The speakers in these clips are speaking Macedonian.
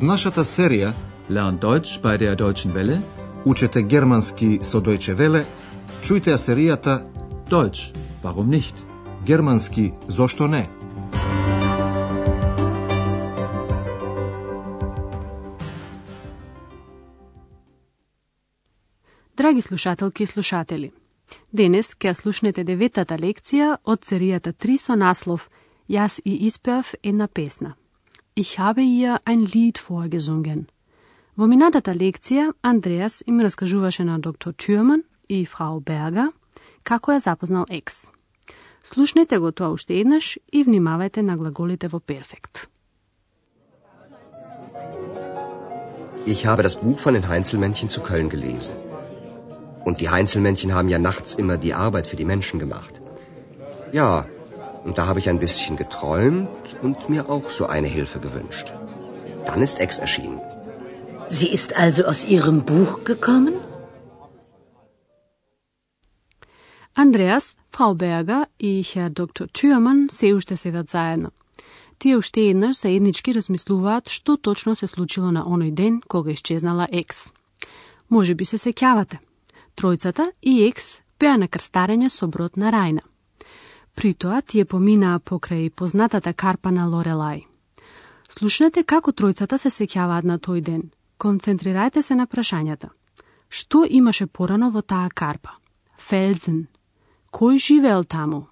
Од нашата серија Learn Deutsch bei der Deutschen Welle. Учете германски со Deutsche Welle, чујте ја серијата Deutsch, warum nicht? Германски зошто не? Драги слушателки и слушатели, денес ќе слушнете деветата лекција од серијата 3 со наслов Јас и испеав една песна. Ich habe ihr ein Lied vorgesungen. Во минатата лекција, Андреас им раскажуваше на доктор Тюрман и фрау Берга како ја запознал екс. Слушнете го тоа уште еднаш и внимавајте на глаголите во перфект. Ich habe das Buch von den Heinzelmännchen zu Köln gelesen. Und die Heinzelmännchen haben ja nachts immer die Arbeit für die Menschen gemacht. Ja, und da habe ich ein bisschen geträumt und mir auch so eine Hilfe gewünscht. Dann ist Ex erschienen. Sie ist also aus Ihrem Buch gekommen? Андреас, фрау Берга и хер доктор Тюрман се уште седат заедно. Тие уште еднаш заеднички размислуваат што точно се случило на оној ден кога исчезнала Екс. Може би се сеќавате. Тројцата и Екс беа на крстарење со брод на Рајна. При тоа тие поминаа покрај познатата карпа на Лорелај. Слушнете како тројцата се сеќаваат на тој ден. Концентрирајте се на прашањата. Што имаше порано во таа карпа? Фелзен. Кој живеел таму?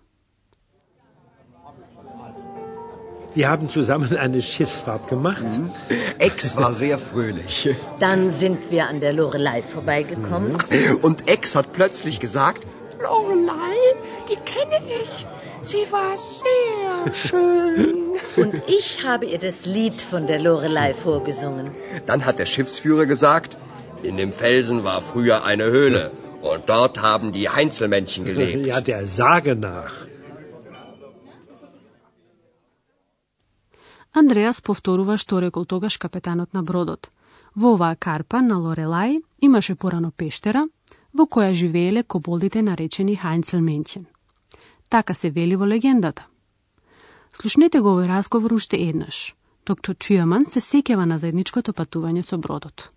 Wir haben zusammen eine Schiffsfahrt gemacht. Ex war sehr fröhlich. Dann sind wir an der Lorelei vorbeigekommen. Und Ex hat plötzlich gesagt, Lorelei, die kenne ich. Sie war sehr schön. Und ich habe ihr das Lied von der Lorelei vorgesungen. dann hat der Schiffsführer gesagt, in dem Felsen war früher eine Höhle. Und dort haben die Heinzelmännchen gelebt. Ja, der Sage nach. Андреас повторува што рекол тогаш капетанот на бродот. Во оваа карпа на Лорелај имаше порано пештера, во која живееле коболдите наречени Хайнцелменќен. Така се вели во легендата. Слушнете го овој разговор уште еднаш. Доктор Тюрман се сеќава на заедничкото патување со бродот.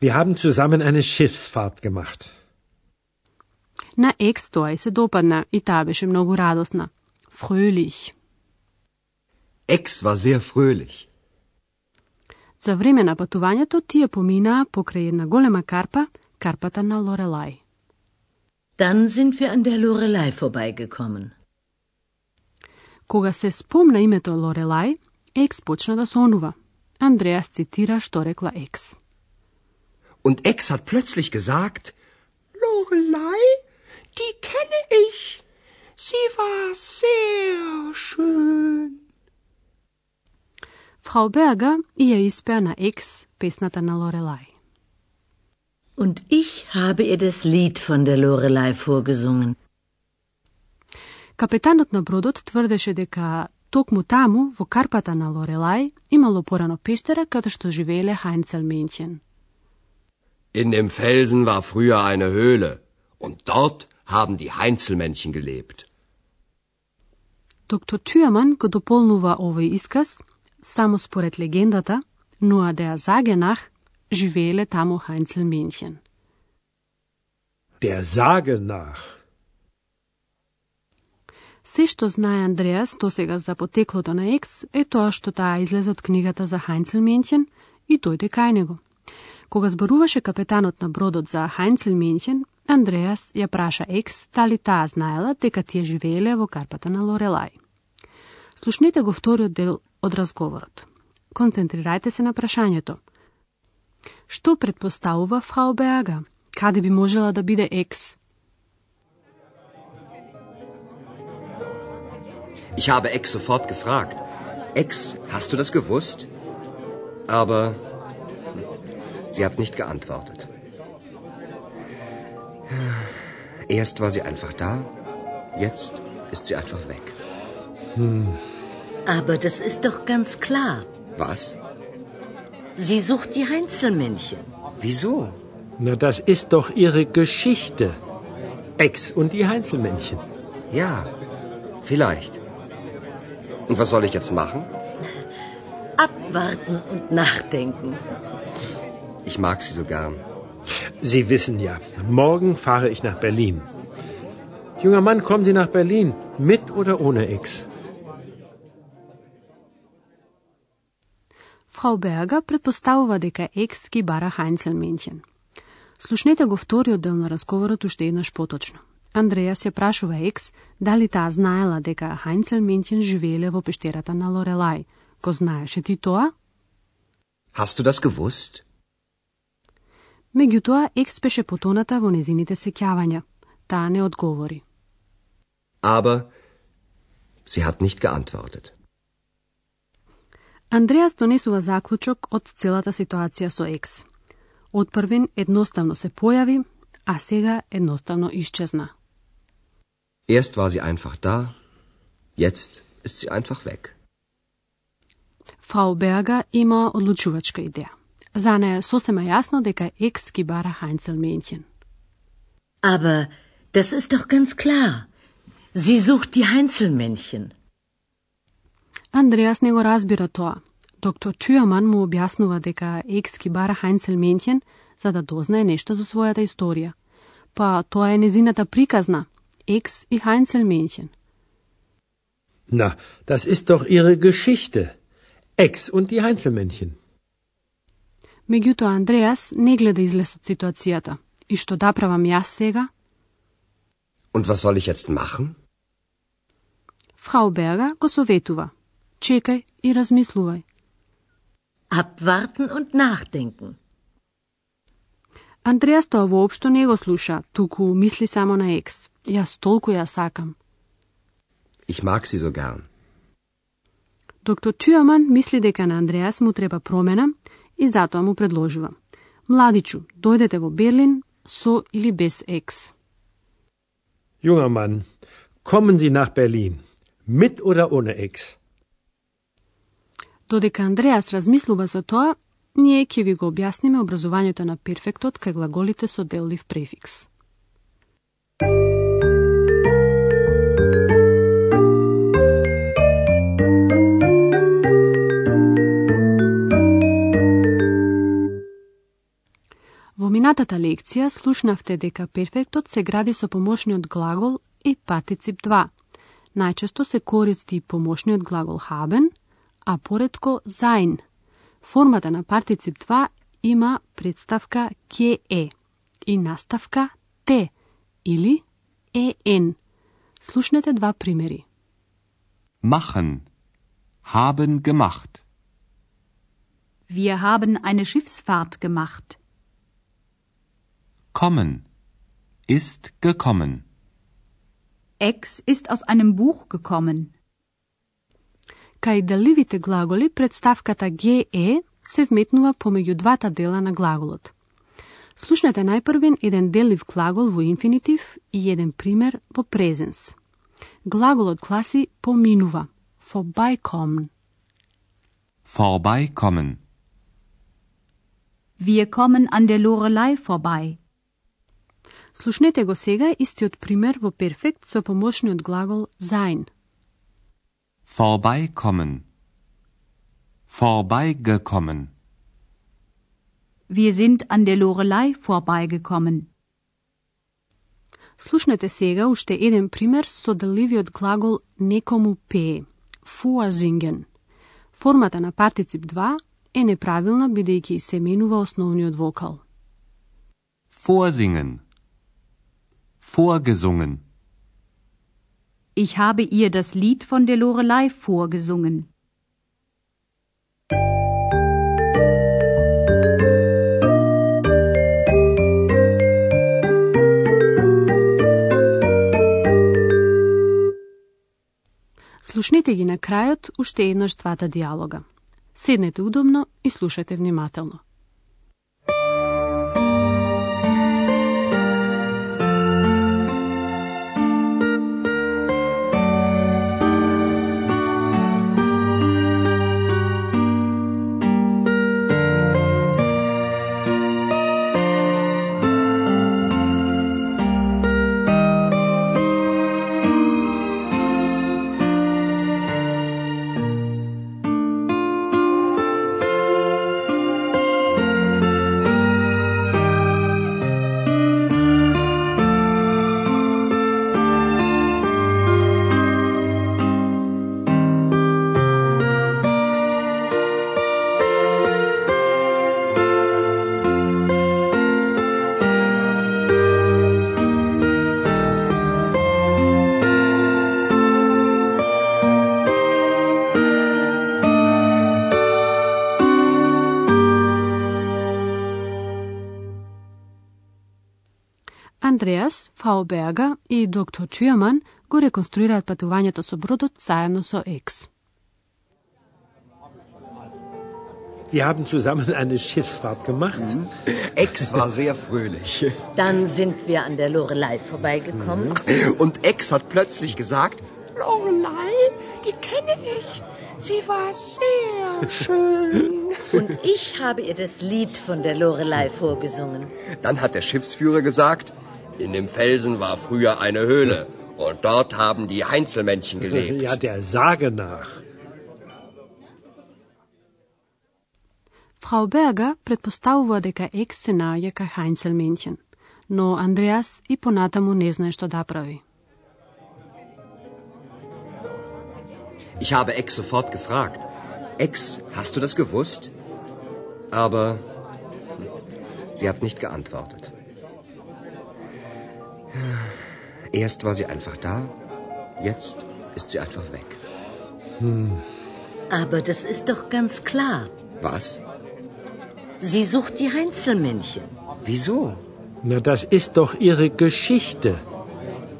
Wir haben zusammen eine Schiffsfahrt gemacht. На екс тоа и се допадна и таа беше многу радосна. Фрöhlich. Ex war sehr fröhlich. За време на патувањето тие поминаа покрај една голема карпа, карпата на Лорелај. Dann sind wir an der Lorelei vorbeigekommen. Кога се спомна името Лорелај, Екс почна да сонува. Андреас цитира што рекла Екс. Und Ex hat plötzlich gesagt, Lorelei, die kenne ich. Sie war sehr schön. Фрау Берга и ја испеа на Екс песната на Лорелај. Und ich habe ihr das Lied von der Lorelei vorgesungen. Капетанот на бродот тврдеше дека токму таму, во карпата на Лорелај, имало порано пештера каде што живееле Хайнцелменќен. in dem Felsen war früher eine Höhle. Und dort haben die Heinzelmännchen gelebt. Доктор Тюрман го дополнува овој исказ само според легендата, но der Sage nach живееле таму Хайнцелменќен. Der Sage nach. Се што знае Андреас до сега за потеклото на Екс е тоа што таа излезе од книгата за Хайнцелменќен и дојде кај него. Кога зборуваше капетанот на бродот за Хайнцелменќен, Андреас ја праша Екс дали таа знаела дека тие живееле во карпата на Лорелај. Слушнете го вториот дел од разговорот. Концентрирајте се на прашањето. što predpostavlja frau Berger, kada bi možela da bide ex. Ich habe ex sofort gefragt. Ex, hast du das gewusst? Aber sie hat nicht geantwortet. Erst war sie einfach da, jetzt ist sie einfach weg. Hm. Aber das ist doch ganz klar. Was? Sie sucht die Heinzelmännchen. Wieso? Na, das ist doch ihre Geschichte. Ex und die Heinzelmännchen. Ja, vielleicht. Und was soll ich jetzt machen? abwarten und nachdenken. Ich mag Sie so gern. Sie wissen ja, morgen fahre ich nach Berlin. Junger Mann, kommen Sie nach Berlin, mit oder ohne X? Фрау Берга предпоставува дека Екс ги бара Хайнцелменќен. Слушнете го вториот дел на разговорот уште еднаш поточно. Андреас ја прашува Екс дали таа знаела дека Хайнцелменќен живееле во пештерата на Лорелај. Го знаеше ти тоа? Hast du das gewusst? Меѓутоа, Екс беше потоната во незините сеќавања. Таа не одговори. Aber sie hat nicht geantwortet. Андреас донесува заклучок од целата ситуација со Екс. Од првин едноставно се појави, а сега едноставно исчезна. Erst war sie einfach da, jetzt ist sie einfach weg. Фрау Берга има одлучувачка идеја. За неја е сосема јасно дека Екс ги бара Хайнцелменќен. Aber das ist doch ganz klar. Sie sucht die Heinzelmännchen. Андреас не го разбира тоа. Доктор Тюаман му објаснува дека Екс ги бара Хайнцелменќен за да дознае нешто за својата историја. Па тоа е незината приказна, Екс и Хайнцелменќен. Na, das ist doch ihre Geschichte. Ex und die Heinzelmännchen. Меѓутоа Андреас не гледа излез од ситуацијата. И што да правам јас сега? Und was soll ich jetzt machen? Фрау Берга го советува. Чекај и размислувај. Abwarten und nachdenken. Андреас тоа воопшто не го слуша, туку мисли само на екс. Јас толку ја сакам. Ich mag sie so gern. Доктор Тюаман мисли дека на Андреас му треба промена и затоа му предложува. Младичу, дојдете во Берлин со или без екс. Junger Mann, kommen Sie nach Berlin, mit oder ohne Ex? Додека Андреас размислува за тоа, ние ќе ви го објасниме образувањето на перфектот кај глаголите со деллив префикс. Во минатата лекција слушнавте дека перфектот се гради со помошниот глагол и партицип 2. Најчесто се користи помошниот глагол haben, а поредко sein. Формата на партицип 2 има представка ке е и наставка те или en. Слушнете два примери. Machen. Haben gemacht. Wir haben eine Schiffsfahrt gemacht. Kommen. Ist gekommen. Ex ist aus einem Buch gekommen. Кај деливите глаголи, представката ге се вметнува помеѓу двата дела на глаголот. Слушнете најпрвен еден делив глагол во инфинитив и еден пример во презенс. Глаголот гласи поминува, vorbeikommen. Vorbeikommen. Wir kommen an der Lorelei vorbei. Слушнете го сега истиот пример во перфект со помошниот глагол sein. Vorbeikommen. Vorbeigekommen. Wir sind an der Lorelei vorbeigekommen. Слушнете сега уште еден пример со деливиот глагол некому пее. Vorsingen. Формата на партицип 2 е неправилна бидејќи се менува основниот вокал. Vorsingen. Vorgesungen. Ich habe ihr das Lied von der Lorelei vorgesungen. Слушнете ги на крајот уште еднаш двата диалога. Седнете удобно и слушате внимателно. Андреас, Фрау Берга и доктор Тюрман го реконструираат патувањето со бродот заедно со Екс. Wir haben zusammen eine Schiffsfahrt gemacht. Ex war sehr fröhlich. Dann sind wir an der Lorelei vorbeigekommen. Und Ex hat plötzlich gesagt, Lorelei, die kenne ich. Sie war sehr schön. Und ich habe ihr das Lied von der Lorelei vorgesungen. dann hat der Schiffsführer gesagt, in dem Felsen war früher eine Höhle. Und dort haben die Heinzelmännchen gelebt. Ja, der Sage nach. Фрау Берга предпоставува дека Екс се наоѓа кај Хайнцел Менќен, но Андреас и понатаму не знае што да прави. Ich habe Ex sofort gefragt. Ex, hast du das gewusst? Aber sie hat nicht geantwortet. Erst war sie einfach da, jetzt ist sie einfach weg. Aber das ist doch ganz klar. Was? Sie sucht die Heinzelmännchen. Wieso? Na, das ist doch ihre Geschichte.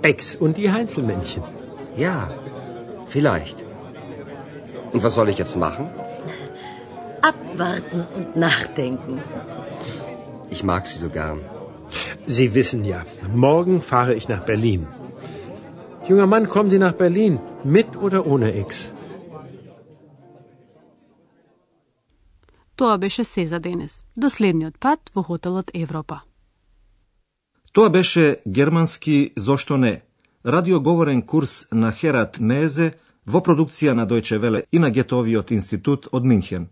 Ex und die Heinzelmännchen. Ja, vielleicht. Und was soll ich jetzt machen? Abwarten und nachdenken. Ich mag sie so gern. Sie wissen ja, morgen fahre ich nach Berlin. Junger Mann, kommen Sie nach Berlin, mit oder ohne Ex? Тоа беше се за денес. До следниот пат во хотелот Европа. Тоа беше германски Зошто не? Радиоговорен курс на Херат Мезе во продукција на Дојче Веле и на Гетовиот институт од Минхен.